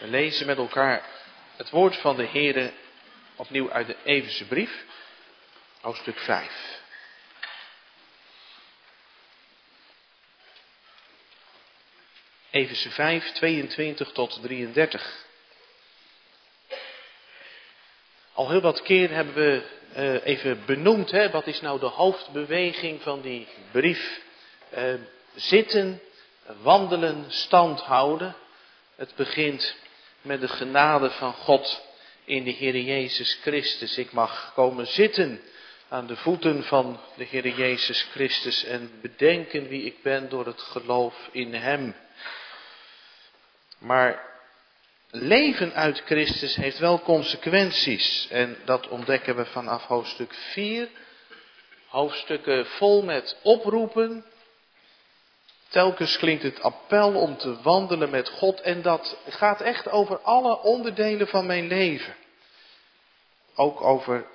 We lezen met elkaar het woord van de Heere opnieuw uit de Evense brief, hoofdstuk 5. Efeze 5, 22 tot 33. Al heel wat keer hebben we uh, even benoemd, hè, wat is nou de hoofdbeweging van die brief. Uh, zitten, wandelen, stand houden. Het begint met de genade van God in de Heer Jezus Christus. Ik mag komen zitten aan de voeten van de Heer Jezus Christus en bedenken wie ik ben door het geloof in Hem. Maar leven uit Christus heeft wel consequenties en dat ontdekken we vanaf hoofdstuk 4. Hoofdstukken vol met oproepen, Telkens klinkt het appel om te wandelen met God en dat gaat echt over alle onderdelen van mijn leven. Ook over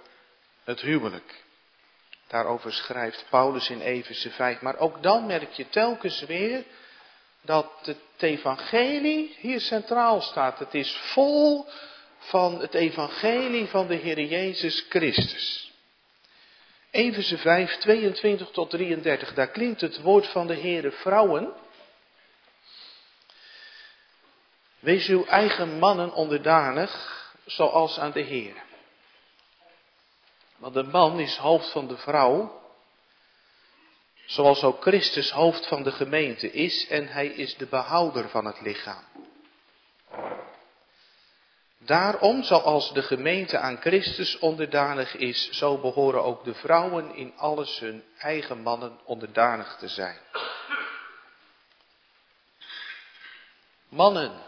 het huwelijk. Daarover schrijft Paulus in Efeze 5. Maar ook dan merk je telkens weer dat het evangelie hier centraal staat. Het is vol van het evangelie van de Heer Jezus Christus. Efeze 5, 22 tot 33, daar klinkt het woord van de Heere vrouwen. Wees uw eigen mannen onderdanig, zoals aan de Heer. Want de man is hoofd van de vrouw, zoals ook Christus hoofd van de gemeente is en hij is de behouder van het lichaam. Daarom, zoals de gemeente aan Christus onderdanig is, zo behoren ook de vrouwen in alles hun eigen mannen onderdanig te zijn. Mannen,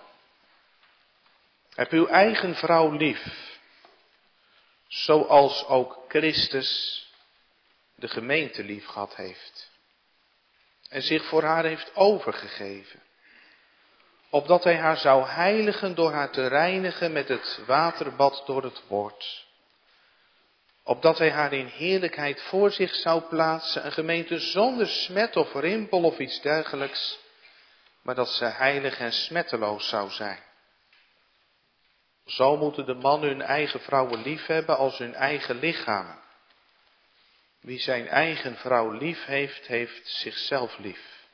heb uw eigen vrouw lief, zoals ook Christus de gemeente lief gehad heeft en zich voor haar heeft overgegeven opdat hij haar zou heiligen door haar te reinigen met het waterbad door het woord. Opdat hij haar in heerlijkheid voor zich zou plaatsen, een gemeente zonder smet of rimpel of iets dergelijks, maar dat ze heilig en smetteloos zou zijn. Zo moeten de mannen hun eigen vrouwen lief hebben als hun eigen lichamen. Wie zijn eigen vrouw lief heeft, heeft zichzelf lief.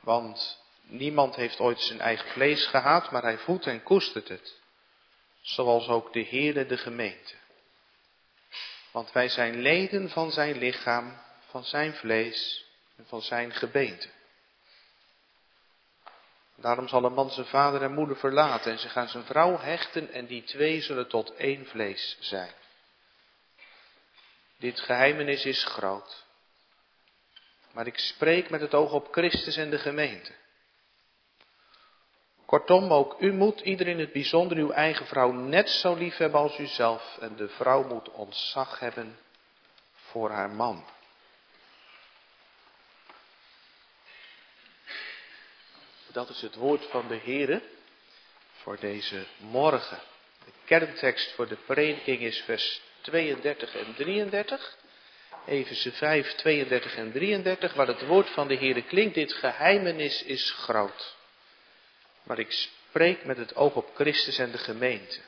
Want Niemand heeft ooit zijn eigen vlees gehaat, maar hij voedt en koestert het. Zoals ook de Heerde de gemeente. Want wij zijn leden van zijn lichaam, van zijn vlees en van zijn gebeente. Daarom zal een man zijn vader en moeder verlaten en ze gaan zijn vrouw hechten en die twee zullen tot één vlees zijn. Dit geheimenis is groot. Maar ik spreek met het oog op Christus en de gemeente. Kortom, ook u moet ieder in het bijzonder uw eigen vrouw net zo lief hebben als uzelf. En de vrouw moet ontzag hebben voor haar man. Dat is het woord van de Heere voor deze morgen. De kerntekst voor de prediking is vers 32 en 33. Efeze 5, 32 en 33, waar het woord van de Heere klinkt. Dit geheimenis is groot. Maar ik spreek met het oog op Christus en de gemeente.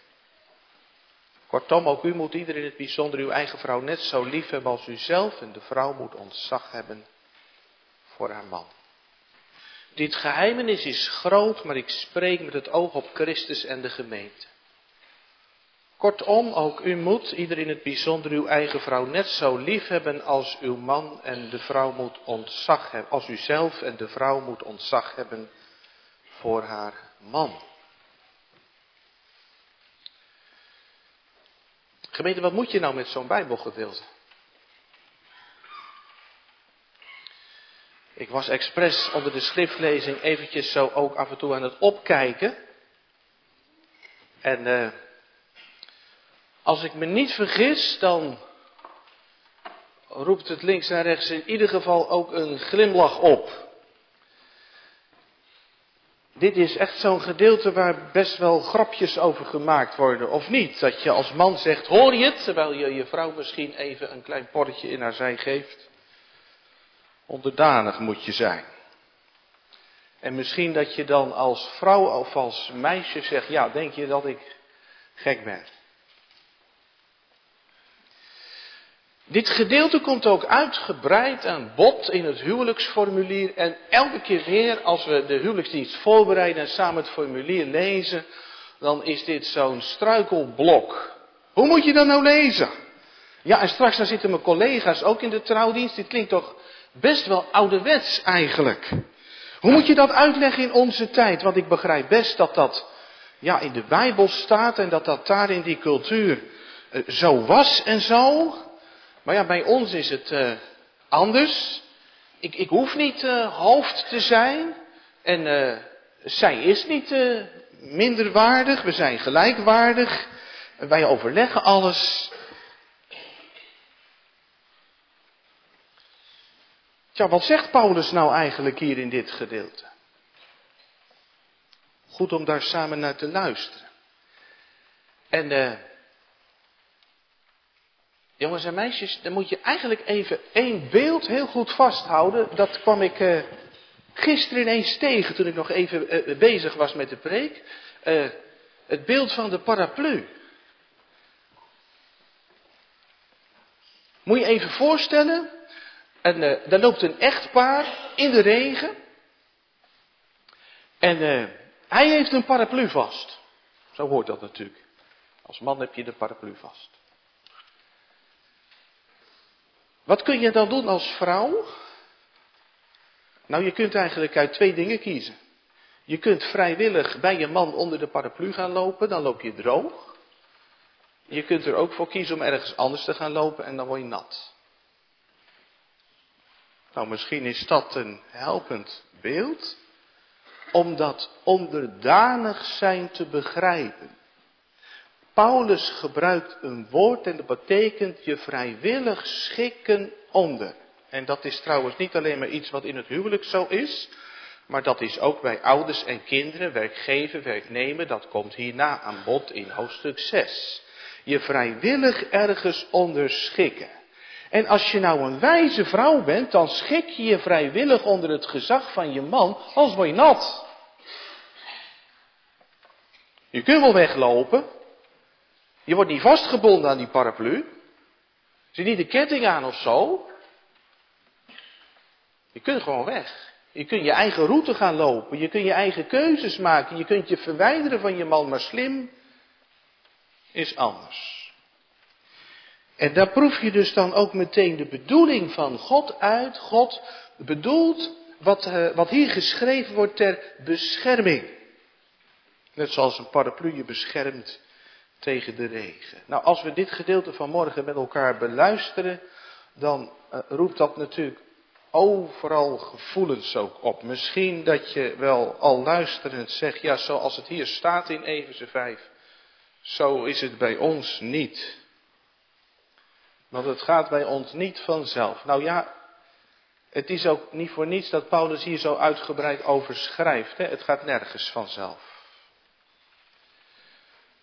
Kortom, ook u moet ieder in het bijzonder uw eigen vrouw net zo lief hebben als u zelf en de vrouw moet ontzag hebben voor haar man. Dit geheimenis is groot, maar ik spreek met het oog op Christus en de gemeente. Kortom, ook u moet ieder in het bijzonder uw eigen vrouw net zo lief hebben als uw man en de vrouw moet ontzag hebben, als u zelf en de vrouw moet ontzag hebben voor haar man. Gemeente, wat moet je nou met zo'n Bijbelgedeelte? Ik was expres onder de schriftlezing eventjes zo ook af en toe aan het opkijken. En uh, als ik me niet vergis, dan roept het links en rechts in ieder geval ook een glimlach op. Dit is echt zo'n gedeelte waar best wel grapjes over gemaakt worden, of niet? Dat je als man zegt, hoor je het? Terwijl je je vrouw misschien even een klein porretje in haar zij geeft. Onderdanig moet je zijn. En misschien dat je dan als vrouw of als meisje zegt, ja, denk je dat ik gek ben? Dit gedeelte komt ook uitgebreid aan bod in het huwelijksformulier. En elke keer weer als we de huwelijksdienst voorbereiden en samen het formulier lezen, dan is dit zo'n struikelblok. Hoe moet je dat nou lezen? Ja, en straks dan zitten mijn collega's ook in de trouwdienst. Dit klinkt toch best wel ouderwets eigenlijk. Hoe moet je dat uitleggen in onze tijd? Want ik begrijp best dat dat ja, in de Bijbel staat en dat dat daar in die cultuur eh, zo was en zo. Maar ja, bij ons is het uh, anders. Ik, ik hoef niet uh, hoofd te zijn. En uh, zij is niet minderwaardig. We zijn gelijkwaardig. Wij overleggen alles. Tja, wat zegt Paulus nou eigenlijk hier in dit gedeelte? Goed om daar samen naar te luisteren. En Jongens en meisjes, dan moet je eigenlijk even één beeld heel goed vasthouden. Dat kwam ik uh, gisteren ineens tegen toen ik nog even uh, bezig was met de preek. Het beeld van de paraplu. Moet je even voorstellen, en, daar loopt een echtpaar in de regen. En hij heeft een paraplu vast. Zo hoort dat natuurlijk. Als man heb je de paraplu vast. Wat kun je dan doen als vrouw? Nou, je kunt eigenlijk uit twee dingen kiezen. Je kunt vrijwillig bij je man onder de paraplu gaan lopen, dan loop je droog. Je kunt er ook voor kiezen om ergens anders te gaan lopen en dan word je nat. Nou, misschien is dat een helpend beeld om dat onderdanig zijn te begrijpen. Paulus gebruikt een woord en dat betekent je vrijwillig schikken onder. En dat is trouwens niet alleen maar iets wat in het huwelijk zo is, maar dat is ook bij ouders en kinderen, werkgever, werknemer, dat komt hierna aan bod in hoofdstuk 6. Je vrijwillig ergens onderschikken. En als je nou een wijze vrouw bent, dan schik je je vrijwillig onder het gezag van je man, als word je nat. Je kunt wel weglopen, je wordt niet vastgebonden aan die paraplu. Zit niet de ketting aan of zo. Je kunt gewoon weg. Je kunt je eigen route gaan lopen. Je kunt je eigen keuzes maken. Je kunt je verwijderen van je man. Maar slim is anders. En daar proef je dus dan ook meteen de bedoeling van God uit. God bedoelt wat, uh, wat hier geschreven wordt ter bescherming. Net zoals een paraplu je beschermt tegen de regen. Nou, als we dit gedeelte van morgen met elkaar beluisteren, dan uh, roept dat natuurlijk overal gevoelens ook op. Misschien dat je wel al luisterend zegt, ja, zoals het hier staat in Efeze 5, zo is het bij ons niet. Want het gaat bij ons niet vanzelf. Nou ja, het is ook niet voor niets dat Paulus hier zo uitgebreid over schrijft. Hè? Het gaat nergens vanzelf.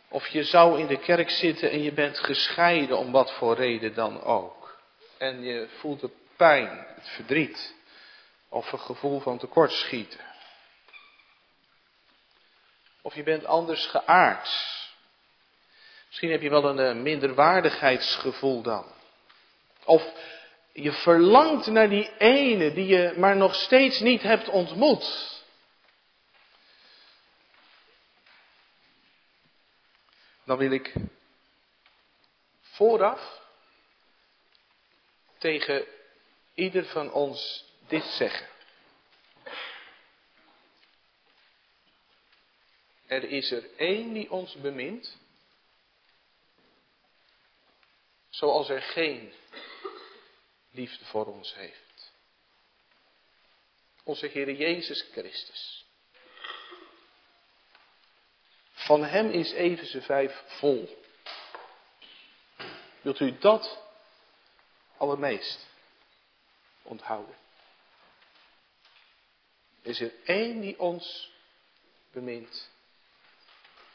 Of je zou in de kerk zitten en je bent gescheiden om wat voor reden dan ook. En je voelt de pijn, het verdriet. Of een gevoel van tekortschieten. Of je bent anders geaard. Misschien heb je wel een eh, minderwaardigheidsgevoel dan. Of je verlangt naar die ene die je maar nog steeds niet hebt ontmoet. Dan wil ik vooraf tegen ieder van ons dit zeggen. Er is er één die ons bemint, zoals er geen liefde voor ons heeft. Onze Heer Jezus Christus. Van hem is Efeze 5 vol. Wilt u dat allermeest onthouden? Is er één die ons bemint,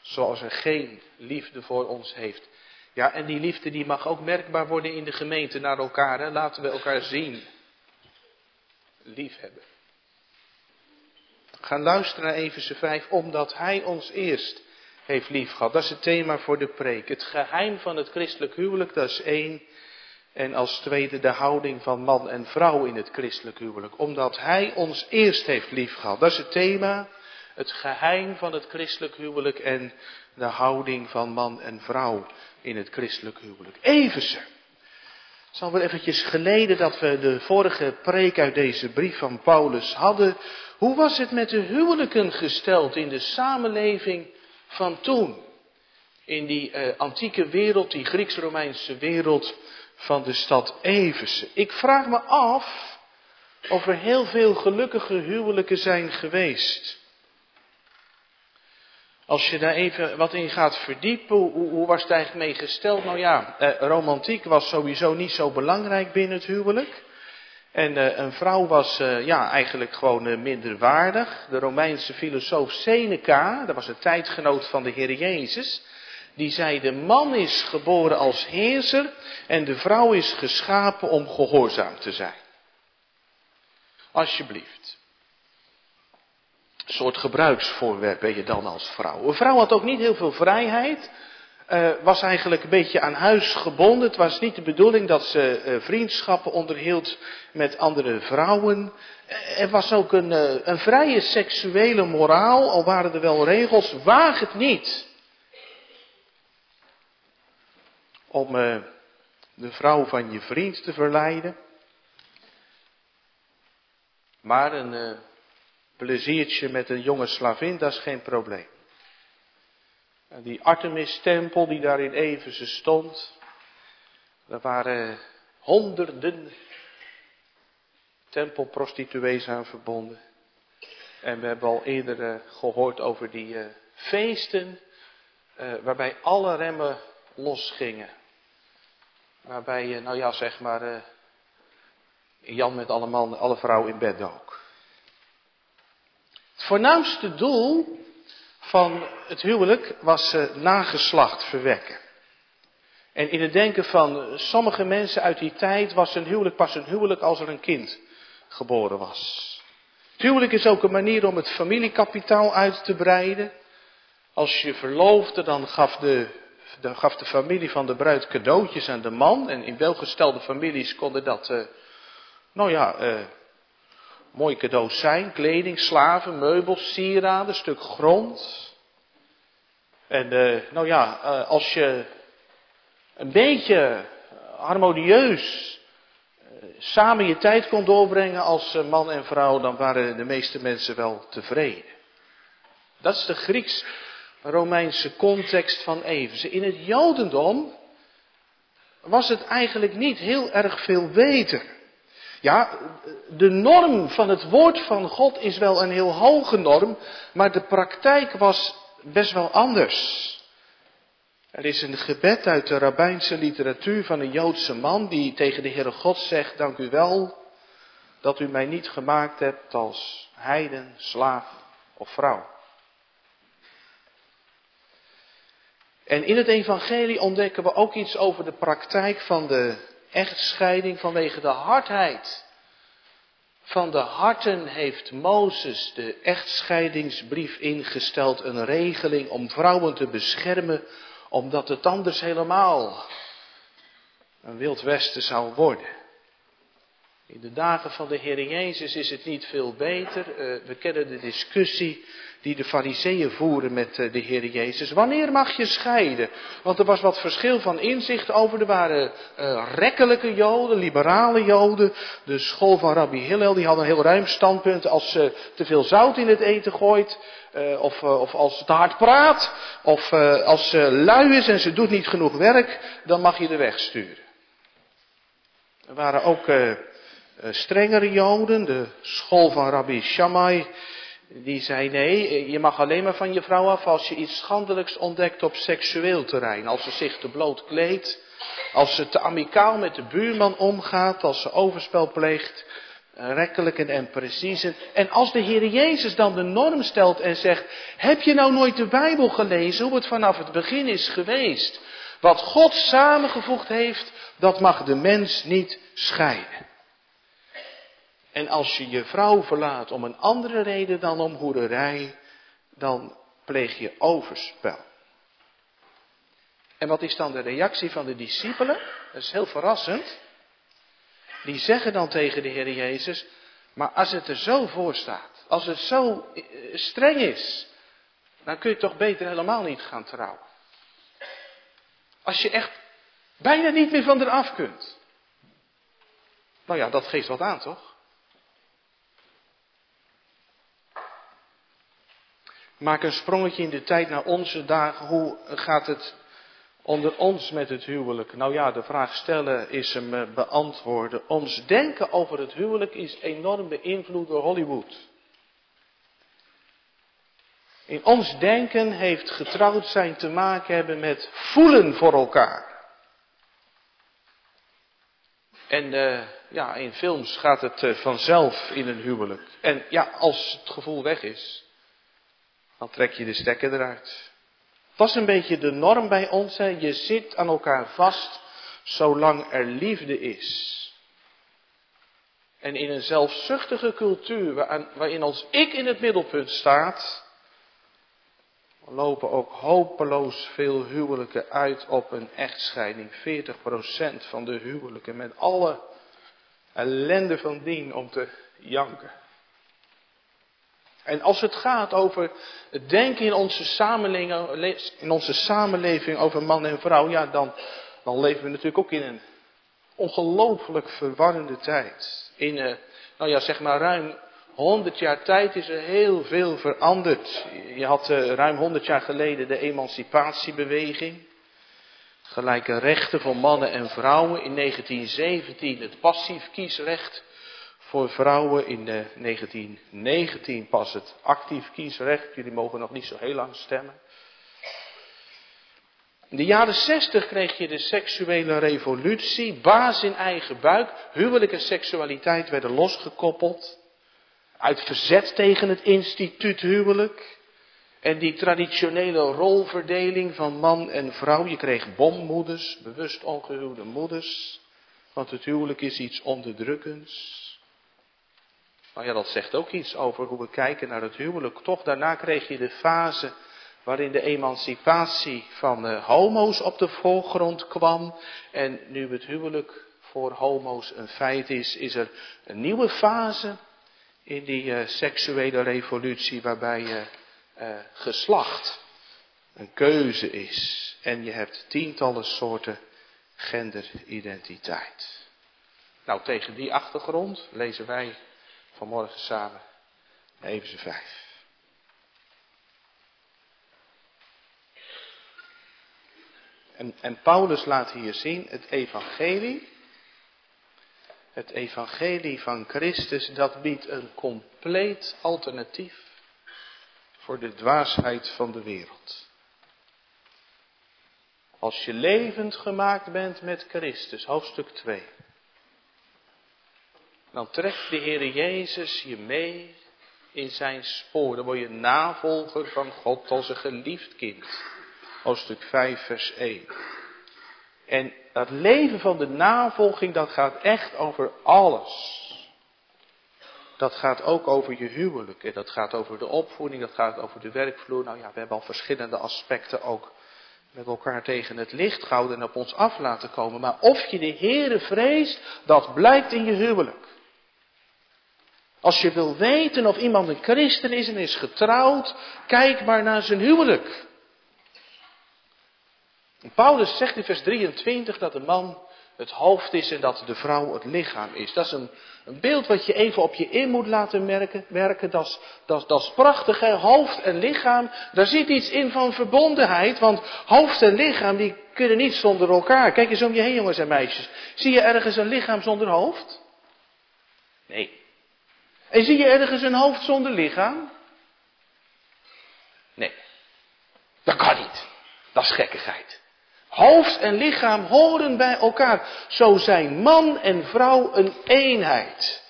zoals er geen liefde voor ons heeft. Ja, en die liefde die mag ook merkbaar worden in de gemeente naar elkaar. Laten we elkaar zien. Liefhebben. gaan luisteren naar Efeze 5, omdat Hij ons eerst heeft liefgehad. Dat is het thema voor de preek. Het geheim van het christelijk huwelijk, dat is één. En als tweede de houding van man en vrouw in het christelijk huwelijk. Omdat Hij ons eerst heeft liefgehad. Dat is het thema. Het geheim van het christelijk huwelijk en de houding van man en vrouw in het christelijk huwelijk. Evense. Het is alweer eventjes geleden dat we de vorige preek uit deze brief van Paulus hadden. Hoe was het met de huwelijken gesteld in de samenleving van toen? In die uh, antieke wereld, die Grieks-Romeinse wereld van de stad Eversen. Ik vraag me af of er heel veel gelukkige huwelijken zijn geweest. Als je daar even wat in gaat verdiepen, hoe, hoe was het eigenlijk mee gesteld? Nou ja, eh, romantiek was sowieso niet zo belangrijk binnen het huwelijk. En eh, een vrouw was eh, ja, eigenlijk gewoon uh, minder waardig. De Romeinse filosoof Seneca, dat was een tijdgenoot van de Heer Jezus, die zei de man is geboren als heerser en de vrouw is geschapen om gehoorzaam te zijn. Alsjeblieft. Een soort gebruiksvoorwerp ben je dan als vrouw. Een vrouw had ook niet heel veel vrijheid. Uh, was eigenlijk een beetje aan huis gebonden. Het was niet de bedoeling dat ze uh, vriendschappen onderhield met andere vrouwen. Uh, er was ook een, een vrije seksuele moraal, al waren er wel regels. Waag het niet om de vrouw van je vriend te verleiden. Maar een pleziertje met een jonge slavin, dat is geen probleem. Die Artemis-tempel die daar in Efeze stond, daar waren honderden tempelprostituees aan verbonden. En we hebben al eerder uh, gehoord over die uh, feesten, uh, waarbij alle remmen losgingen. Waarbij nou ja, zeg maar, Jan met alle man, alle vrouwen in bed ook. Het voornaamste doel van het huwelijk was uh, nageslacht verwekken. En in het denken van sommige mensen uit die tijd was een huwelijk pas een huwelijk als er een kind geboren was. Het huwelijk is ook een manier om het familiekapitaal uit te breiden. Als je verloofde, dan gaf de, gaf de familie van de bruid cadeautjes aan de man. En in welgestelde families konden dat, uh, nou ja, uh, Mooie cadeaus zijn, kleding, slaven, meubels, sieraden, stuk grond. En uh, nou ja, uh, als je een beetje harmonieus uh, samen je tijd kon doorbrengen als man en vrouw, dan waren de meeste mensen wel tevreden. Dat is de Grieks-Romeinse context van Efeze. In het Jodendom was het eigenlijk niet heel erg veel beter. Ja, de norm van het woord van God is wel een heel hoge norm, maar de praktijk was best wel anders. Er is een gebed uit de rabbijnse literatuur van een Joodse man die tegen de Heere God zegt, dank u wel dat u mij niet gemaakt hebt als heiden, slaaf of vrouw. En in het evangelie ontdekken we ook iets over de praktijk van de echtscheiding vanwege de hardheid van de harten heeft Mozes de echtscheidingsbrief ingesteld, een regeling om vrouwen te beschermen, omdat het anders helemaal een wild westen zou worden. In de dagen van de Heer Jezus is het niet veel beter. Uh, we kennen de discussie die de fariseeën voeren met eh, de Heer Jezus. Wanneer mag je scheiden? Want er was wat verschil van inzicht over. Er waren uh, rekkelijke joden, liberale joden. De school van Rabbi Hillel, die had een heel ruim standpunt. Als ze te veel zout in het eten gooit, of, of als ze te hard praat, of als ze lui is en ze doet niet genoeg werk, dan mag je de weg sturen. Er waren ook strengere joden, de school van Rabbi Shammai die zei nee, je mag alleen maar van je vrouw af als je iets schandelijks ontdekt op seksueel terrein. Als ze zich te bloot kleedt, als ze te amicaal met de buurman omgaat, als ze overspel pleegt, rekkelijk en precies. En als de Heer Jezus dan de norm stelt en zegt, heb je nou nooit de Bijbel gelezen, hoe het vanaf het begin is geweest? Wat God samengevoegd heeft, dat mag de mens niet scheiden. En als je je vrouw verlaat om een andere reden dan om hoererij, dan pleeg je overspel. En wat is dan de reactie van de discipelen? Dat is heel verrassend. Die zeggen dan tegen de Heer Jezus, maar als het er zo voor staat, als het zo eh, streng is, dan kun je toch beter helemaal niet gaan trouwen. Als je echt bijna niet meer van eraf kunt. Nou ja, dat geeft wat aan, toch? Maak een sprongetje in de tijd naar onze dagen. Hoe gaat het onder ons met het huwelijk? Nou ja, de vraag stellen is hem eh, beantwoorden. Ons denken over het huwelijk is enorm beïnvloed door Hollywood. In ons denken heeft getrouwd zijn te maken hebben met voelen voor elkaar. En uh, ja, in films gaat het uh, vanzelf in een huwelijk. En ja, als het gevoel weg is, dan trek je de stekker eruit. Het was een beetje de norm bij ons. Hè? Je zit aan elkaar vast zolang er liefde is. En in een zelfzuchtige cultuur waarin ons ik in het middelpunt staat, lopen ook hopeloos veel huwelijken uit op een echtscheiding. 40% van de huwelijken met alle ellende van dien om te janken. En als het gaat over het denken in onze samenleving, in onze samenleving over man en vrouw, ja, dan, dan leven we natuurlijk ook in een ongelooflijk verwarrende tijd. In, uh, nou ja, zeg maar ruim 100 jaar tijd is er heel veel veranderd. Je had uh, ruim 100 jaar geleden de emancipatiebeweging. Gelijke rechten voor mannen en vrouwen. In 1917 het passief kiesrecht voor vrouwen. In 1919 pas het actief kiesrecht. Jullie mogen nog niet zo heel lang stemmen. In de jaren 60 kreeg je de seksuele revolutie, baas in eigen buik. Huwelijk en seksualiteit werden losgekoppeld. Uit verzet tegen het instituut huwelijk. En die traditionele rolverdeling van man en vrouw. Je kreeg bommoeders, bewust ongehuwde moeders. Want het huwelijk is iets onderdrukkends. Nou ja, dat zegt ook iets over hoe we kijken naar het huwelijk. Toch, daarna kreeg je de fase waarin de emancipatie van de homo's op de voorgrond kwam. En nu het huwelijk voor homo's een feit is, is er een nieuwe fase in die uh, seksuele revolutie waarbij je uh, geslacht een keuze is. En je hebt tientallen soorten genderidentiteit. Nou, tegen die achtergrond lezen wij vanmorgen samen Efeze 5. En, en Paulus laat hier zien het evangelie. Het evangelie van Christus, dat biedt een compleet alternatief voor de dwaasheid van de wereld. Als je levend gemaakt bent met Christus, hoofdstuk 2 dan trekt de Heer Jezus je mee in zijn spoor. Dan word je navolger van God als een geliefd kind. Hoofdstuk 5, vers 1. En dat leven van de navolging, dat gaat echt over alles. Dat gaat ook over je huwelijk. En dat gaat over de opvoeding, dat gaat over de werkvloer. Nou ja, we hebben al verschillende aspecten ook met elkaar tegen het licht gehouden en op ons af laten komen. Maar of je de Heere vreest, dat blijkt in je huwelijk. Als je wil weten of iemand een christen is en is getrouwd, kijk maar naar zijn huwelijk. Paulus zegt in vers 23 dat de man het hoofd is en dat de vrouw het lichaam is. Dat is een, een beeld wat je even op je in moet laten merken. merken. Dat, is, dat, dat prachtig, hè? hoofd en lichaam. Daar zit iets in van verbondenheid, want hoofd en lichaam die kunnen niet zonder elkaar. Kijk eens om je heen, jongens en meisjes. Zie je ergens een lichaam zonder hoofd? Nee. En zie je ergens een hoofd zonder lichaam? Nee. Dat kan niet. Dat is gekkigheid. Hoofd en lichaam horen bij elkaar. Zo zijn man en vrouw een eenheid.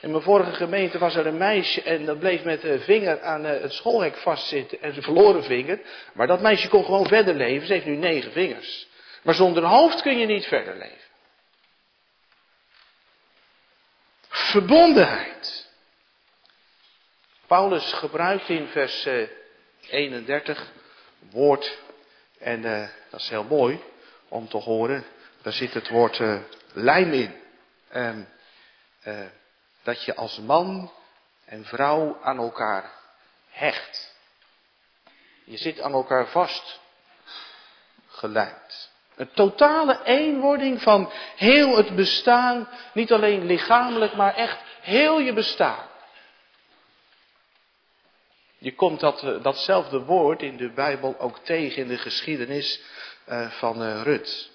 In mijn vorige gemeente was er een meisje en dat bleef met de vinger aan eh, het schoolhek vastzitten en ze verloren vinger. Maar dat meisje kon gewoon verder leven. Ze heeft nu negen vingers. Maar zonder hoofd kun je niet verder leven. verbondenheid. Paulus gebruikt in vers 31 eh, woord, en uh, dat is heel mooi om te horen, daar zit het woord uh, lijm in. Uh, dat je als man en vrouw aan elkaar hecht. Je zit aan elkaar vast gelijmd. Een totale eenwording van heel het bestaan, niet alleen lichamelijk, maar echt heel je bestaan. Je komt dat, eh, datzelfde woord in de Bijbel ook tegen in de geschiedenis uh, van uh, Rut.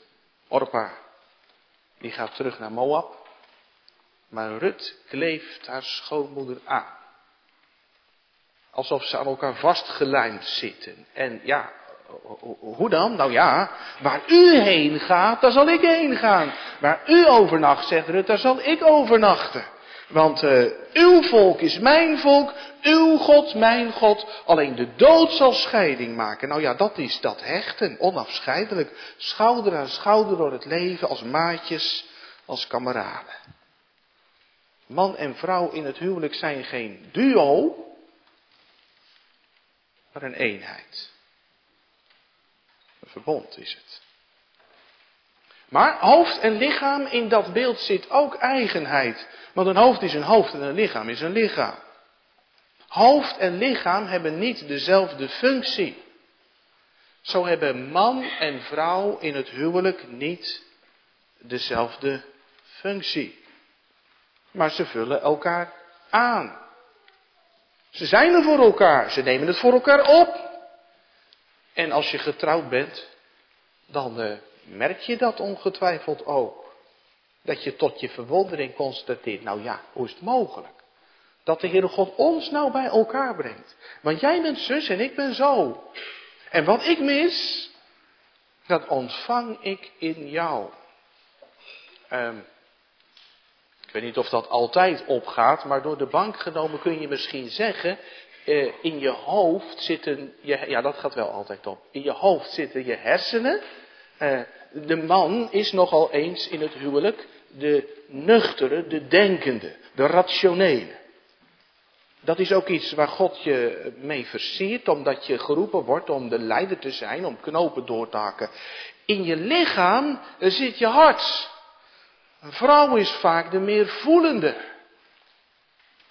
Orpa, die gaat terug naar Moab. Maar Rut kleeft haar schoonmoeder aan. Alsof ze aan elkaar vastgelijmd zitten. En ja, hoe dan? Nou ja, waar u heen gaat, daar zal ik heen gaan. Waar u overnacht, zegt Rut, daar zal ik overnachten. Want uh, uw volk is mijn volk, uw God mijn God. Alleen de dood zal scheiding maken. Nou ja, dat is dat hechten, onafscheidelijk. Schouder aan schouder door het leven, als maatjes, als kameraden. Man en vrouw in het huwelijk zijn geen duo, maar een eenheid. Een verbond is het. Maar hoofd en lichaam, in dat beeld zit ook eigenheid. Want een hoofd is een hoofd en een lichaam is een lichaam. Hoofd en lichaam hebben niet dezelfde functie. Zo hebben man en vrouw in het huwelijk niet dezelfde functie. Maar ze vullen elkaar aan. Ze zijn er voor elkaar, ze nemen het voor elkaar op. En als je getrouwd bent, dan uh, merk je dat ongetwijfeld ook. Dat je tot je verwondering constateert, nou ja, hoe is het mogelijk? Dat de Heere God ons nou bij elkaar brengt. Want jij bent zus en ik ben zo. En wat ik mis, dat ontvang ik in jou. Um, ik weet niet of dat altijd opgaat, maar door de bank genomen kun je misschien zeggen, uh, in je hoofd zitten, je, ja dat gaat wel altijd op, in je hoofd zitten je hersenen. Uh, de man is nogal eens in het huwelijk de nuchtere, de denkende, de rationele. Dat is ook iets waar God je mee versiert, omdat je geroepen wordt om de leider te zijn, om knopen door te hakken. In je lichaam zit je hart. Een vrouw is vaak de meer voelende.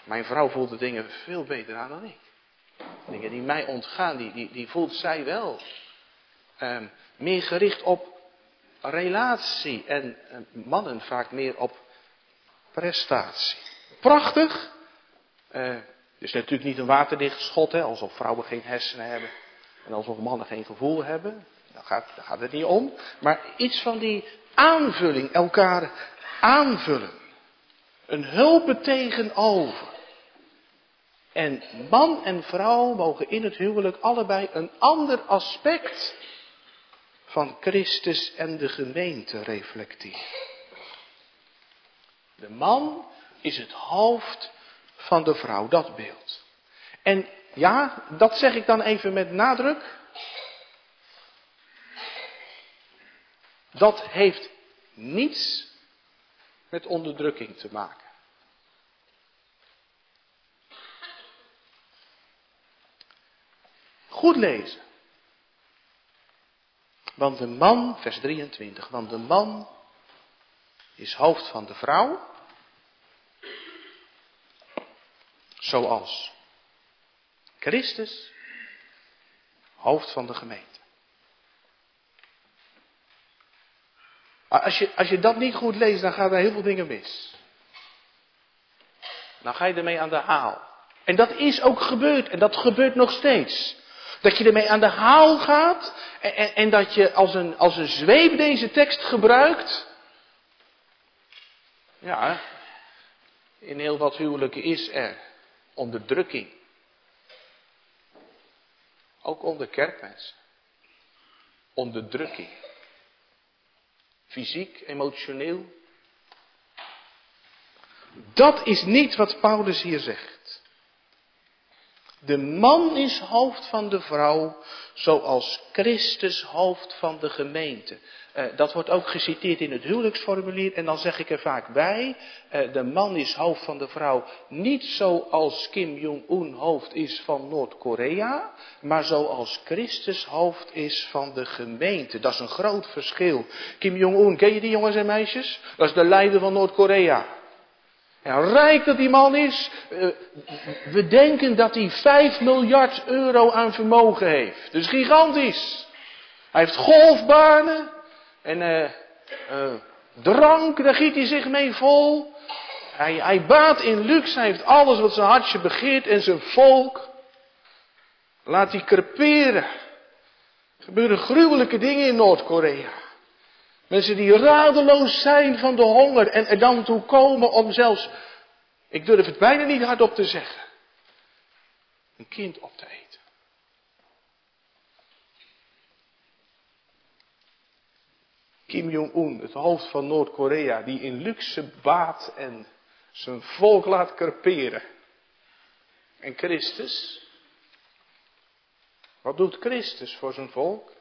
Mijn vrouw voelt de dingen veel beter aan dan ik. Dingen die mij ontgaan, die, die, die voelt zij wel. Um, meer gericht op relatie en mannen vaak meer op prestatie. Prachtig. Uh, is natuurlijk niet een waterdicht schot, hè, alsof vrouwen geen hersenen hebben en alsof mannen geen gevoel hebben. Daar gaat, daar het niet om. Maar iets van die aanvulling, elkaar aanvullen. Een hulp tegenover. En man en vrouw mogen in het huwelijk allebei een ander aspect van Christus en de gemeente reflecteren. De man is het hoofd van de vrouw, dat beeld. En ja, dat zeg ik dan even met nadruk. Dat heeft niets met onderdrukking te maken. Goed lezen. Want de man, vers 23, want de man is hoofd van de vrouw, zoals Christus hoofd van de gemeente. Als je, als je dat niet goed leest, dan gaan er heel veel dingen mis. Dan ga je ermee aan de haal. En dat is ook gebeurd en dat gebeurt nog steeds. Dat je ermee aan de haal gaat en, en, en dat je als een, als een zweep deze tekst gebruikt. Ja, in heel wat huwelijken is er onderdrukking. Ook onder kerkmensen. Onderdrukking. Fysiek, emotioneel. Dat is niet wat Paulus hier zegt. De man is hoofd van de vrouw, zoals Christus hoofd van de gemeente. Uh, dat wordt ook geciteerd in het huwelijksformulier en dan zeg ik er vaak bij, uh, de man is hoofd van de vrouw niet zoals Kim Jong-un hoofd is van Noord-Korea, maar zoals Christus hoofd is van de gemeente. Dat is een groot verschil. Kim Jong-un, ken je die jongens en meisjes? Dat is de leider van Noord-Korea. En rijk dat die man is, uh, we denken dat hij 5 miljard euro aan vermogen heeft. Dus gigantisch. Hij heeft golfbanen, en uh, uh, drank, daar giet hij zich mee vol. Hij, hij baat in luxe, hij heeft alles wat zijn hartje begeert en zijn volk. Laat hij creperen. Er gebeuren gruwelijke dingen in Noord-Korea. Mensen die radeloos zijn van de honger en er dan toe komen om zelfs, ik durf het bijna niet hardop te zeggen, een kind op te eten. Kim Jong-un, het hoofd van Noord-Korea, die in luxe baat en zijn volk laat creperen. En Christus? Wat doet Christus voor zijn volk?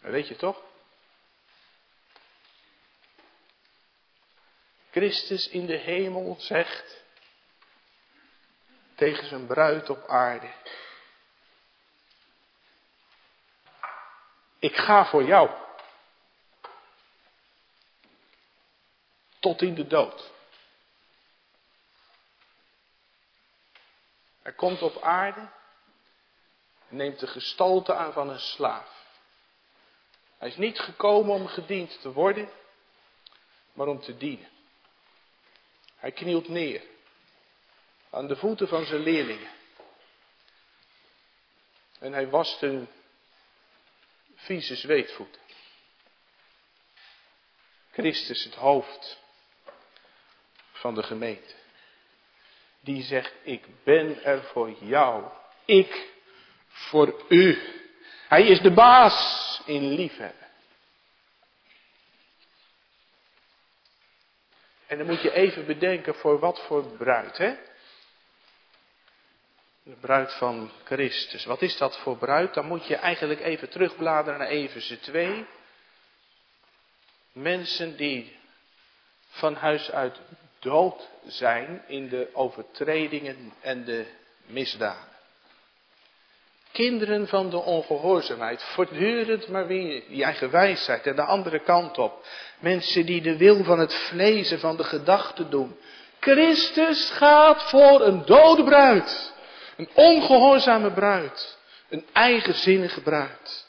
Weet je toch? Christus in de hemel zegt tegen zijn bruid op aarde. Ik ga voor jou. tot in de dood. Hij komt op aarde en neemt de gestalte aan van een slaaf. Hij is niet gekomen om gediend te worden, maar om te dienen. Hij knielt neer aan de voeten van zijn leerlingen. En hij wast hun vieze zweetvoeten. Christus het hoofd van de gemeente. Die zegt, ik ben er voor jou. Ik voor u. Hij is de baas in liefhebben. En dan moet je even bedenken voor wat voor bruid, hè? De bruid van Christus. Wat is dat voor bruid? Dan moet je eigenlijk even terugbladeren naar Efeze 2. Mensen die van huis uit dood zijn in de overtredingen en de misdaden. Kinderen van de ongehoorzaamheid, voortdurend maar weer die eigen wijsheid en de andere kant op. Mensen die de wil van het vlees en van de gedachten doen. Christus gaat voor een dode bruid. Een ongehoorzame bruid. Een eigenzinnige bruid.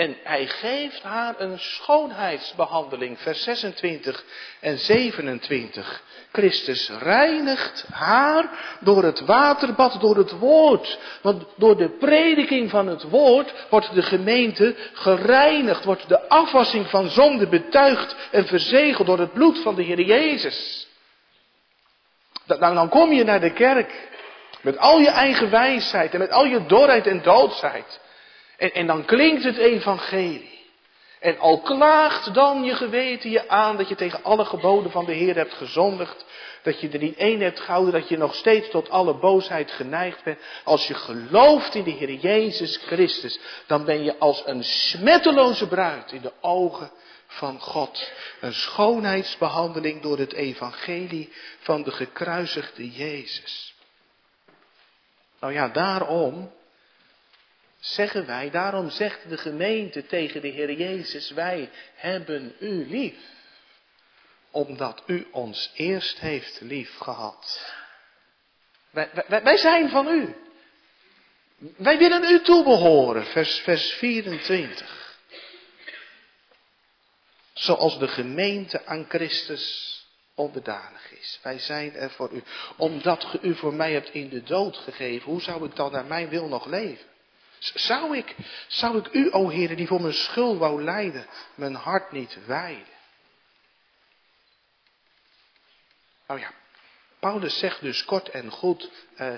En hij geeft haar een schoonheidsbehandeling, vers 26 en 27. Christus reinigt haar door het waterbad, door het woord. Want door de prediking van het woord wordt de gemeente gereinigd, wordt de afwassing van zonde betuigd en verzegeld door het bloed van de Heer Jezus. Dan, dan kom je naar de kerk met al je eigen wijsheid en met al je dorheid en doodsheid. En, en dan klinkt het evangelie. En al klaagt dan je geweten je aan dat je tegen alle geboden van de Heer hebt gezondigd, dat je er niet één hebt gehouden, dat je nog steeds tot alle boosheid geneigd bent. Als je gelooft in de Heer Jezus Christus, dan ben je als een smetteloze bruid in de ogen van God. Een schoonheidsbehandeling door het evangelie van de gekruisigde Jezus. Nou ja, daarom zeggen wij, daarom zegt de gemeente tegen de Heer Jezus, wij hebben u lief. Omdat u ons eerst heeft lief gehad. Wij, wij, zijn van u. Wij willen u toebehoren, vers, vers 24. Zoals de gemeente aan Christus onderdanig is. Wij zijn er voor u. Omdat ge u voor mij hebt in de dood gegeven, hoe zou ik dan naar mijn wil nog leven? Zou ik, zou ik u, o Heer, die voor mijn schuld wou lijden, mijn hart niet wijden? Nou ja, Paulus zegt dus kort en goed, uh,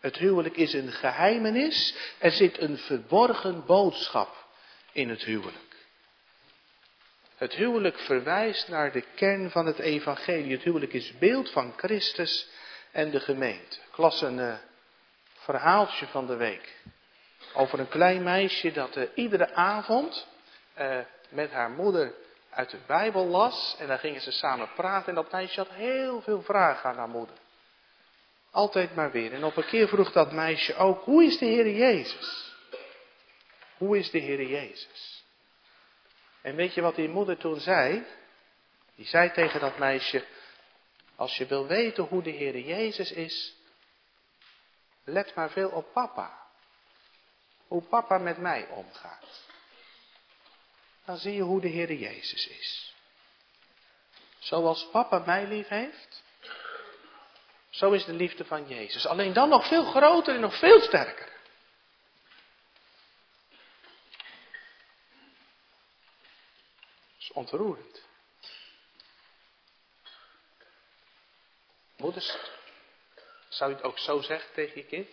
het huwelijk is een geheimenis, er zit een verborgen boodschap in het huwelijk. Het huwelijk verwijst naar de kern van het evangelie. Het huwelijk is beeld van Christus en de gemeente. Klassen. Uh, verhaaltje van de week. Over een klein meisje dat uh, iedere avond uh, met haar moeder uit de Bijbel las. En dan gingen ze samen praten. En dat meisje had heel veel vragen aan haar moeder. Altijd maar weer. En op een keer vroeg dat meisje ook, hoe is de Heer Jezus? Hoe is de Heer Jezus? En weet je wat die moeder toen zei? Die zei tegen dat meisje, als je wil weten hoe de Heer Jezus is, let maar veel op papa. Hoe papa met mij omgaat. Dan zie je hoe de Heer Jezus is. Zoals papa mij lief heeft, zo is de liefde van Jezus. Alleen dan nog veel groter en nog veel sterker. Dat is ontroerend. Moeders, zou je het ook zo zeggen tegen je kind?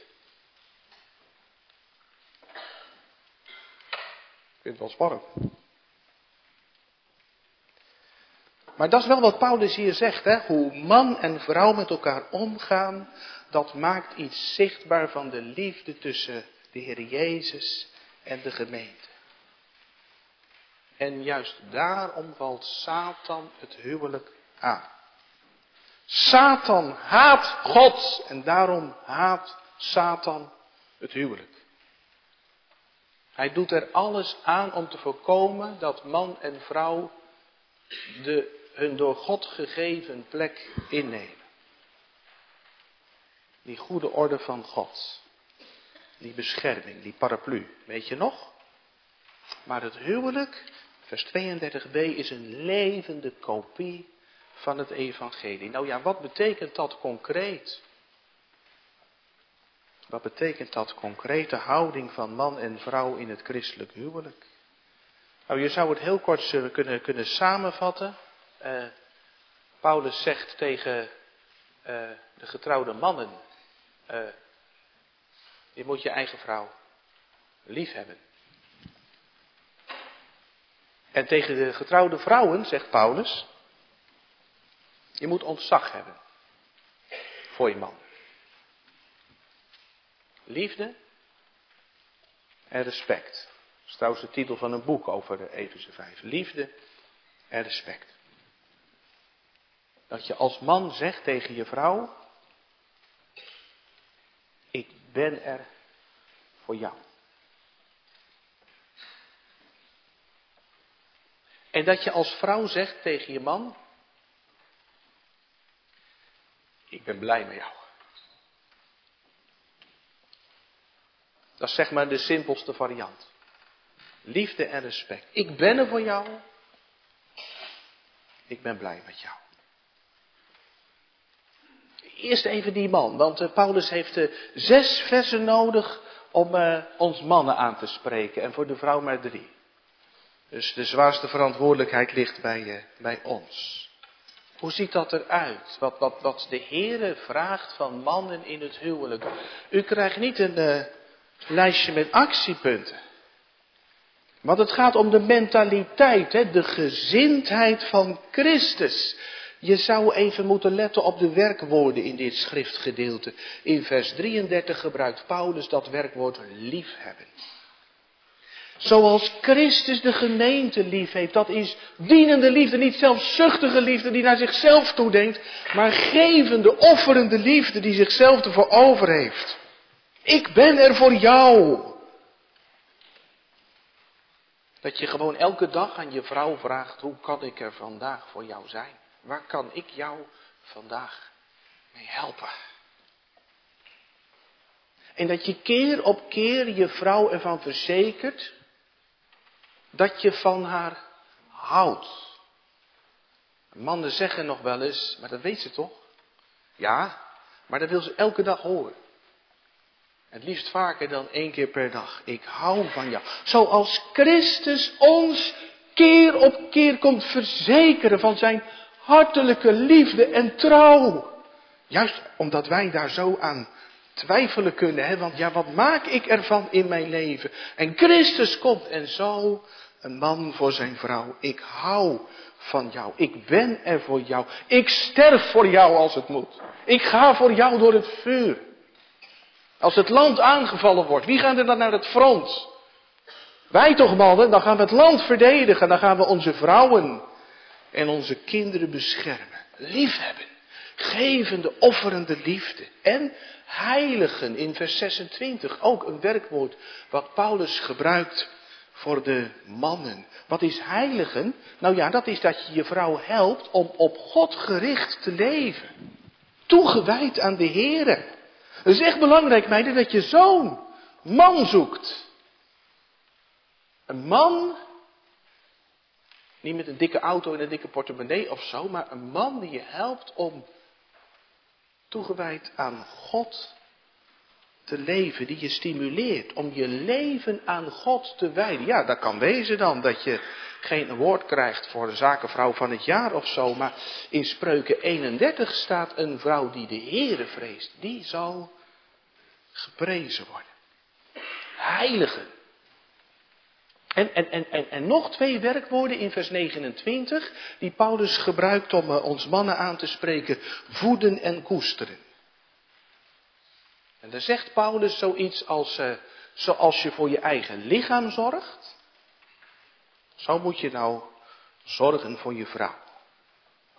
Vind het wel spannend. Maar dat is wel wat Paulus hier zegt, hè? hoe man en vrouw met elkaar omgaan, dat maakt iets zichtbaar van de liefde tussen de Heer Jezus en de gemeente. En juist daarom valt Satan het huwelijk aan. Satan haat God en daarom haat Satan het huwelijk. Hij doet er alles aan om te voorkomen dat man en vrouw de hun door God gegeven plek innemen. Die goede orde van God. Die bescherming, die paraplu. Weet je nog? Maar het huwelijk, vers 32b, is een levende kopie van het evangelie. Nou ja, wat betekent dat concreet? Wat betekent dat concrete houding van man en vrouw in het christelijk huwelijk? Nou, je zou het heel kort kunnen, kunnen samenvatten. Uh, Paulus zegt tegen uh, de getrouwde mannen, uh, je moet je eigen vrouw lief hebben. En tegen de getrouwde vrouwen zegt Paulus, je moet ontzag hebben voor je man. Liefde en respect. Dat is trouwens de titel van een boek over de Efeze 5. Liefde en respect. Dat je als man zegt tegen je vrouw, ik ben er voor jou. En dat je als vrouw zegt tegen je man, ik ben blij met jou. Dat is zeg maar de simpelste variant. Liefde en respect. Ik ben er voor jou. Ik ben blij met jou. Eerst even die man, want uh, Paulus heeft uh, zes versen nodig om uh, ons mannen aan te spreken en voor de vrouw maar drie. Dus de zwaarste verantwoordelijkheid ligt bij, bij ons. Hoe ziet dat eruit? Wat, wat, wat de Heere vraagt van mannen in het huwelijk. U krijgt niet een lijstje met actiepunten. Want het gaat om de mentaliteit, hè, de gezindheid van Christus. Je zou even moeten letten op de werkwoorden in dit schriftgedeelte. In vers 33 gebruikt Paulus dat werkwoord liefhebben. Zoals Christus de gemeente lief heeft. Dat is dienende liefde, niet zelfzuchtige liefde die naar zichzelf toedenkt, maar gevende, offerende liefde die zichzelf ervoor over heeft. Ik ben er voor jou. Dat je gewoon elke dag aan je vrouw vraagt, hoe kan ik er vandaag voor jou zijn? Waar kan ik jou vandaag mee helpen? En dat je keer op keer je vrouw ervan verzekert dat je van haar houdt. Mannen zeggen nog wel eens, maar dat weet ze toch? Ja, maar dat wil ze elke dag horen. Het liefst vaker dan één keer per dag. Ik hou van jou. Zoals Christus ons keer op keer komt verzekeren van zijn hartelijke liefde en trouw. Juist omdat wij daar zo aan twijfelen kunnen. Hè? Want ja, wat maak ik ervan in mijn leven? En Christus komt en zo een man voor zijn vrouw. Ik hou van jou. Ik ben er voor jou. Ik sterf voor jou als het moet. Ik ga voor jou door het vuur. Als het land aangevallen wordt, wie gaan er dan naar het front? Wij toch mannen, dan gaan we het land verdedigen, dan gaan we onze vrouwen en onze kinderen beschermen. Liefhebben, gevende, offerende liefde. En heiligen in vers 26, ook een werkwoord wat Paulus gebruikt voor de mannen. Wat is heiligen? Nou ja, dat is dat je je vrouw helpt om op God gericht te leven. Toegewijd aan de Here. Het is echt belangrijk, meiden, dat je zo'n man zoekt. Een man, niet met een dikke auto en een dikke portemonnee of zo, maar een man die je helpt om toegewijd aan God te leven, die je stimuleert om je leven aan God te wijden. Ja, dat kan wezen dan dat je geen woord krijgt voor de zakenvrouw van het jaar of zo, maar in Spreuken 31 staat een vrouw die de Heere vreest, die zal geprezen worden. Heiligen. En, en, en, en, en nog twee werkwoorden in vers 29 die Paulus gebruikt om uh, ons mannen aan te spreken. Voeden en koesteren. En dan zegt Paulus zoiets als, uh, zoals je voor je eigen lichaam zorgt, zo moet je nou zorgen voor je vrouw.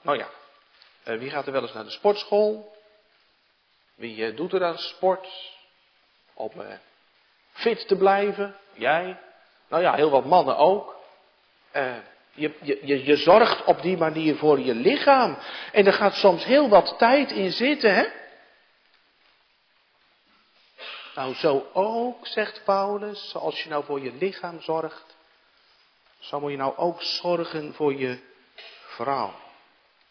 Nou ja, uh, wie gaat er wel eens naar de sportschool? Wie doet er aan sport? Om fit te blijven? Jij? Nou ja, heel wat mannen ook. Uh, je, je, je zorgt op die manier voor je lichaam. En er gaat soms heel wat tijd in zitten, hè? Nou, zo ook, zegt Paulus, zoals je nou voor je lichaam zorgt, zo moet je nou ook zorgen voor je vrouw.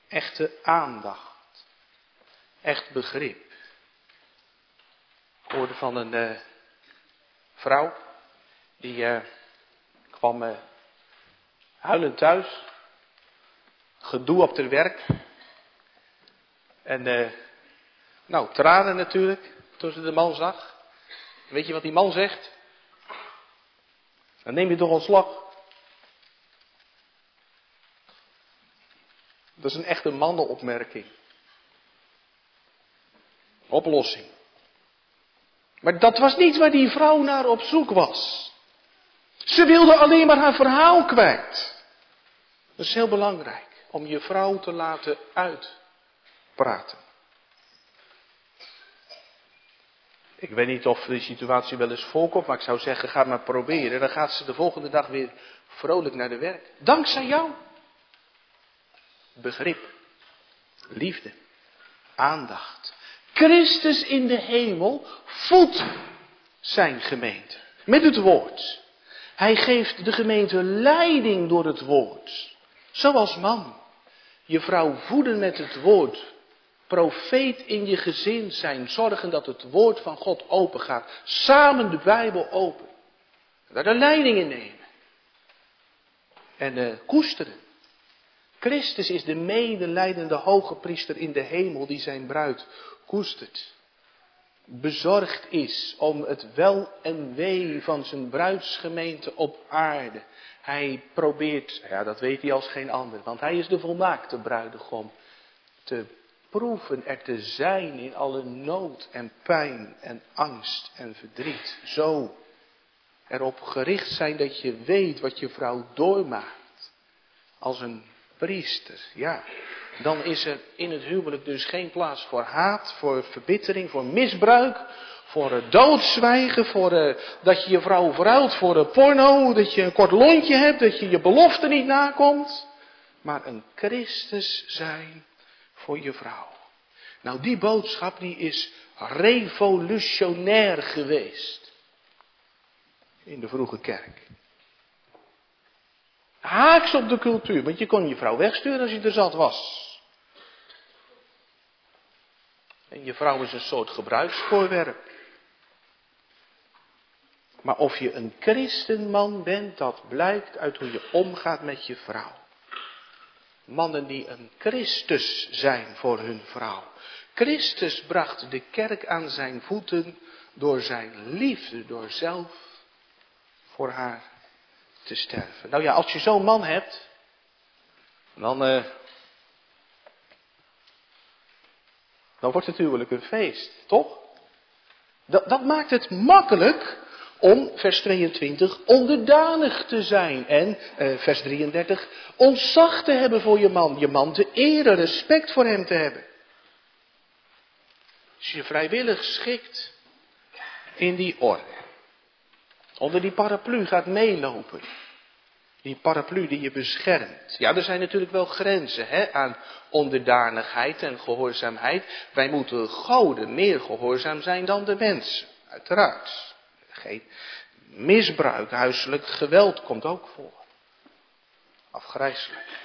Echte aandacht. Echt begrip. Ik hoorde van een uh, vrouw die uh, kwam uh, huilend thuis. Gedoe op het werk. En nou, tranen natuurlijk toen ze de man zag. Weet je wat die man zegt? Dan neem je toch ontslag. Dat is een echte mannenopmerking. Oplossing. Maar dat was niet waar die vrouw naar op zoek was. Ze wilde alleen maar haar verhaal kwijt. Dat is heel belangrijk, om je vrouw te laten uitpraten. Ik weet niet of die situatie wel eens voorkomt, maar ik zou zeggen, ga maar proberen. Dan gaat ze de volgende dag weer vrolijk naar de werk. Dankzij jou. Begrip, liefde, aandacht. Christus in de hemel voedt zijn gemeente met het woord. Hij geeft de gemeente leiding door het woord. Zoals man. Je vrouw voeden met het woord. Profeet in je gezin zijn. Zorgen dat het woord van God open gaat. Samen de Bijbel open. Daar de leiding in nemen. En uh, koesteren. Christus is de medelijdende hoge priester in de hemel die zijn bruid koestert bezorgd is om het wel en wee van zijn bruidsgemeente op aarde. Hij probeert, ja dat weet hij als geen ander, want hij is de volmaakte bruidegom, te proeven er te zijn in alle nood en pijn en angst en verdriet. Zo erop gericht zijn dat je weet wat je vrouw doormaakt. Als een priester, ja dan is er in het huwelijk dus geen plaats voor haat, voor verbittering, voor misbruik, voor doodzwijgen, voor uh, dat je je vrouw verruilt voor uh, porno, dat je een kort lontje hebt, dat je je belofte niet nakomt. Maar een Christus zijn voor je vrouw. Nou, die boodschap die is revolutionair geweest in de vroege kerk. Haaks op de cultuur, want je kon je vrouw wegsturen als je er zat was. En je vrouw is een soort gebruiksvoorwerp. Maar of je een christenman bent, dat blijkt uit hoe je omgaat met je vrouw. Mannen die een Christus zijn voor hun vrouw. Christus bracht de kerk aan zijn voeten door zijn liefde, door zelf voor haar te sterven. Nou ja, als je zo'n man hebt, dan uh, dan wordt het huwelijk een feest, toch? Dat, dat maakt het makkelijk om, vers 22, onderdanig te zijn. En, eh, vers 33, ontzag te hebben voor je man. Je man te eren, respect voor hem te hebben. Als je vrijwillig schikt in die orde, onder die paraplu gaat meelopen. Die paraplu die je beschermt. Ja, er zijn natuurlijk wel grenzen hè, aan onderdanigheid en gehoorzaamheid. Wij moeten goden meer gehoorzaam zijn dan de mensen. Uiteraard. Geen misbruik, huiselijk geweld komt ook voor. Afgrijzelijk.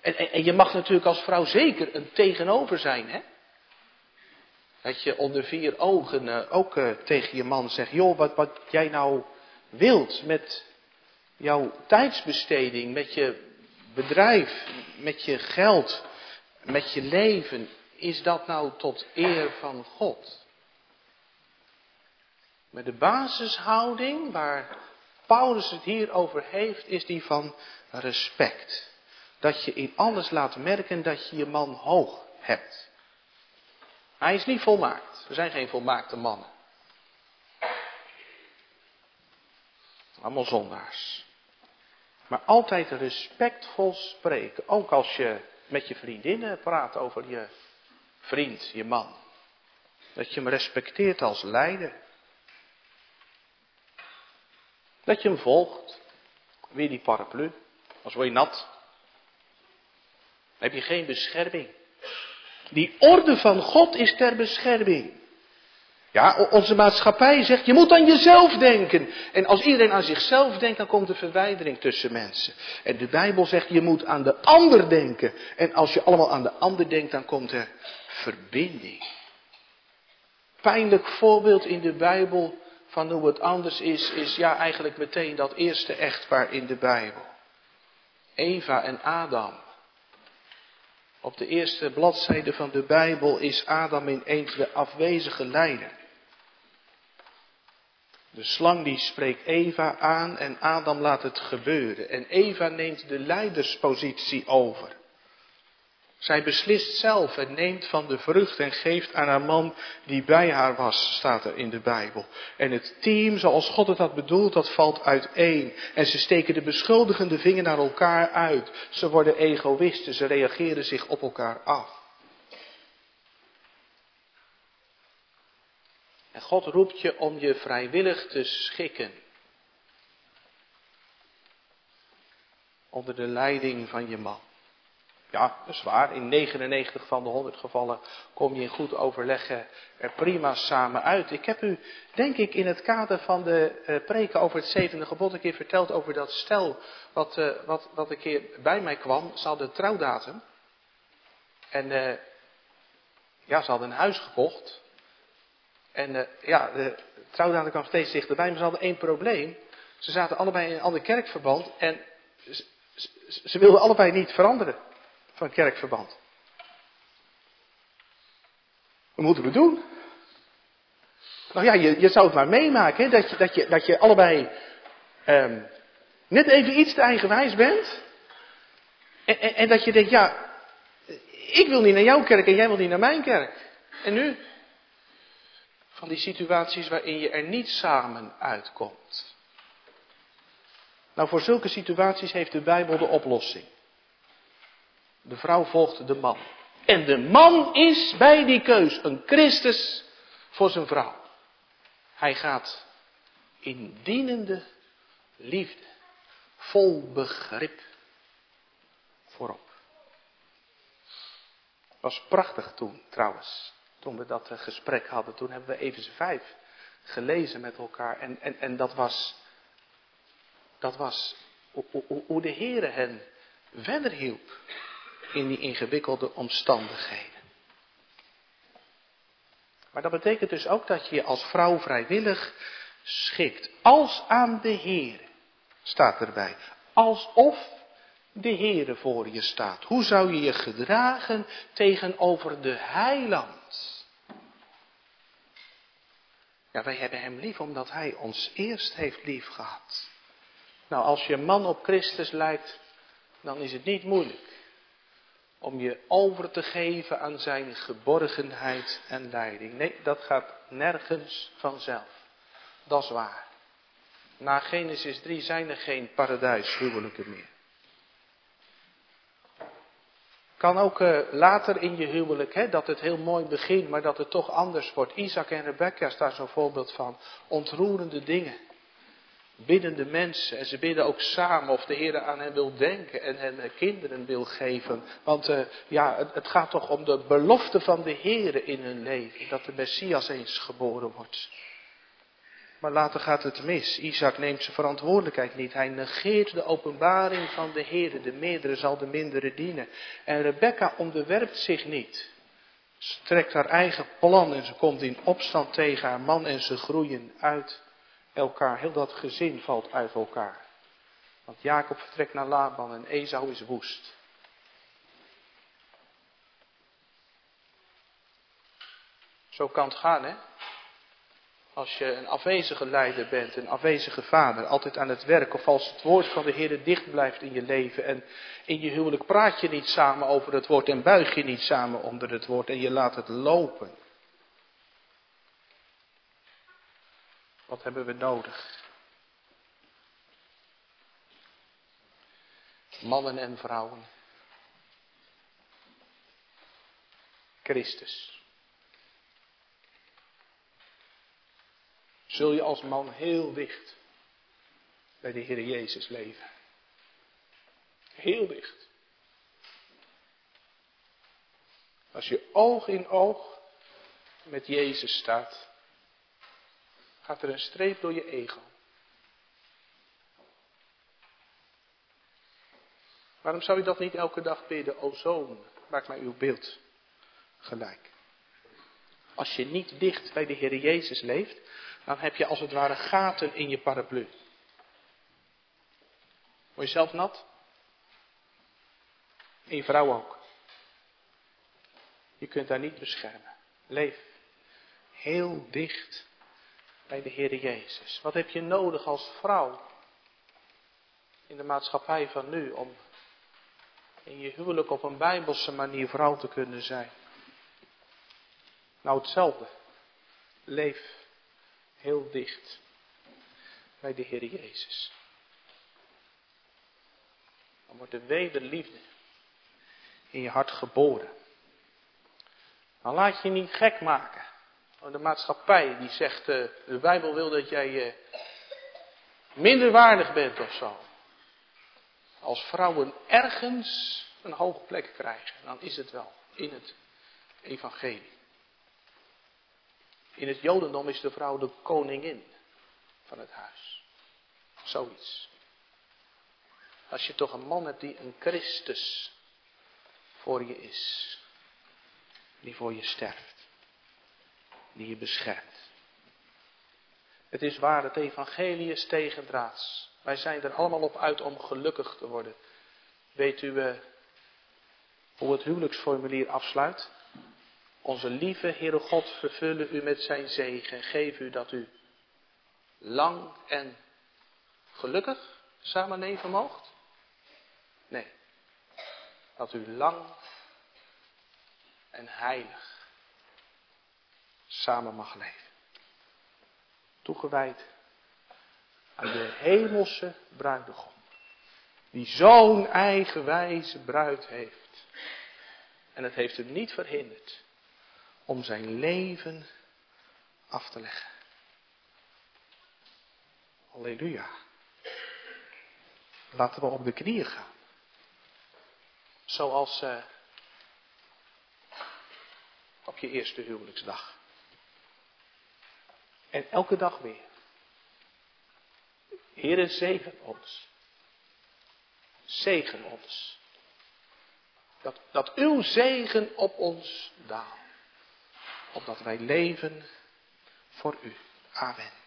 En, en, en, je mag natuurlijk als vrouw zeker een tegenover zijn, hè? Dat je onder vier ogen uh, ook uh, tegen je man zegt, joh, wat, wat jij nou wilt met jouw tijdsbesteding, met je bedrijf, met je geld, met je leven, is dat nou tot eer van God? Maar de basishouding waar Paulus het hier over heeft, is die van respect. Dat je in alles laat merken dat je je man hoog hebt. Hij is niet volmaakt. Er zijn geen volmaakte mannen. Allemaal zondaars. Maar altijd respectvol spreken. Ook als je met je vriendinnen praat over je vriend, je man. Dat je hem respecteert als leider. Dat je hem volgt. Weer die paraplu. Als word je nat. Heb je geen bescherming. Die orde van God is ter bescherming. Ja, onze maatschappij zegt, je moet aan jezelf denken. En als iedereen aan zichzelf denkt, dan komt er verwijdering tussen mensen. En de Bijbel zegt, je moet aan de ander denken. En als je allemaal aan de ander denkt, dan komt er verbinding. Pijnlijk voorbeeld in de Bijbel van hoe het anders is, is ja eigenlijk meteen dat eerste echtpaar in de Bijbel. Eva en Adam. Op de eerste bladzijde van de Bijbel is Adam ineens de afwezige leider. De slang die spreekt Eva aan en Adam laat het gebeuren. En Eva neemt de leiderspositie over. Zij beslist zelf en neemt van de vrucht en geeft aan haar man die bij haar was, staat er in de Bijbel. En het team, zoals God het had bedoeld, dat valt uiteen. En ze steken de beschuldigende vinger naar elkaar uit. Ze worden egoïsten, ze reageren zich op elkaar af. En God roept je om je vrijwillig te schikken. Onder de leiding van je man. Ja, dat is waar. In 99 van de 100 gevallen kom je in goed overleggen er prima samen uit. Ik heb u, denk ik, in het kader van de uh, preken over het zevende gebod een keer verteld over dat stel wat, uh, wat, wat een keer bij mij kwam. Ze hadden trouwdatum. En uh, ja, ze hadden een huis gekocht. En ja, de trouwdatum kwam steeds dichterbij, maar ze hadden één probleem. Ze zaten allebei in een ander kerkverband en ze wilden allebei niet veranderen van kerkverband. Wat moeten we doen? Nou ja, je, je zou het maar meemaken, hè, dat, je, dat, je, dat je allebei um, net even iets te eigenwijs bent. En, en, en, dat je denkt, ja, ik wil niet naar jouw kerk en jij wil niet naar mijn kerk. En nu? Van die situaties waarin je er niet samen uitkomt. Nou, voor zulke situaties heeft de Bijbel de oplossing. De vrouw volgt de man. En de man is bij die keus een Christus voor zijn vrouw. Hij gaat in dienende liefde, vol begrip voorop. Was prachtig toen trouwens, toen we dat gesprek hadden. Toen hebben we Efeze 5 gelezen met elkaar. En, en, en dat was, dat was hoe, hoe de Heere hen verder hielp in die ingewikkelde omstandigheden. Maar dat betekent dus ook dat je je als vrouw vrijwillig schikt. Als aan de Heer, staat erbij. Alsof de Heere voor je staat. Hoe zou je je gedragen tegenover de heiland? Ja, wij hebben hem lief omdat hij ons eerst heeft lief gehad. Nou, als je man op Christus lijkt, dan is het niet moeilijk om je over te geven aan zijn geborgenheid en leiding. Nee, dat gaat nergens vanzelf. Dat is waar. Na Genesis 3 zijn er geen paradijshuwelijken meer. Kan ook uh, later in je huwelijk, hè, dat het heel mooi begint, maar dat het toch anders wordt. Isaac en Rebecca is daar zo'n voorbeeld van. Ontroerende dingen. Biddende mensen. En ze bidden ook samen of de Heer aan hen wil denken en hen uh, kinderen wil geven. Want uh, ja, het, het, gaat toch om de belofte van de Heer in hun leven. Dat de Messias eens geboren wordt. Maar later gaat het mis. Isaac neemt zijn verantwoordelijkheid niet. Hij negeert de openbaring van de Heer. De meerdere zal de mindere dienen. En Rebecca onderwerpt zich niet. Ze trekt haar eigen plan en ze komt in opstand tegen haar man en ze groeien uit elkaar. Heel dat gezin valt uit elkaar. Want Jacob vertrekt naar Laban en Esau is woest. Zo kan het gaan, hè? Als je een afwezige leider bent, een afwezige vader, altijd aan het werk, of als het woord van de Heer dicht blijft in je leven en in je huwelijk praat je niet samen over het woord en buig je niet samen onder het woord en je laat het lopen. Wat hebben we nodig? Mannen en vrouwen. Christus. zul je als man heel dicht bij de Heer Jezus leven. Heel dicht. Als je oog in oog met Jezus staat, gaat er een streep door je ego. Waarom zou je dat niet elke dag bidden? O zoon, maak mij uw beeld gelijk. Als je niet dicht bij de Heer Jezus leeft, dan heb je als het ware gaten in je paraplu. Word je zelf nat? En je vrouw ook. Je kunt daar niet beschermen. Leef heel dicht bij de Heer Jezus. Wat heb je nodig als vrouw in de maatschappij van nu om in je huwelijk op een bijbelse manier vrouw te kunnen zijn? Nou, hetzelfde. Leef heel dicht bij de Heer Jezus. Dan wordt de wederliefde in je hart geboren. Dan laat je niet gek maken de maatschappij die zegt, uh, de Bijbel wil dat jij uh, minder waardig bent of zo. Als vrouwen ergens een hoge plek krijgen, dan is het wel in het evangelie. In het Jodendom is de vrouw de koningin van het huis. Zoiets. Als je toch een man hebt die een Christus voor je is. Die voor je sterft. Die je beschermt. Het is waar, het evangelie is tegendraads. Wij zijn er allemaal op uit om gelukkig te worden. Weet u uh, hoe het huwelijksformulier afsluit? Onze lieve Heere God vervullen u met zijn zegen. Geef u dat u lang en gelukkig samen leven moogt? Nee. Dat u lang en heilig samen mag leven. Toegewijd aan de hemelse bruidegom. Die zo'n eigenwijze bruid heeft. En het heeft hem niet verhinderd om zijn leven af te leggen. Halleluja. Laten we op de knieën gaan. Zoals uh, op je eerste huwelijksdag. En elke dag weer. Heere, zegen ons. Zegen ons. Dat, dat uw zegen op ons daalt opdat wij leven voor u. Amen.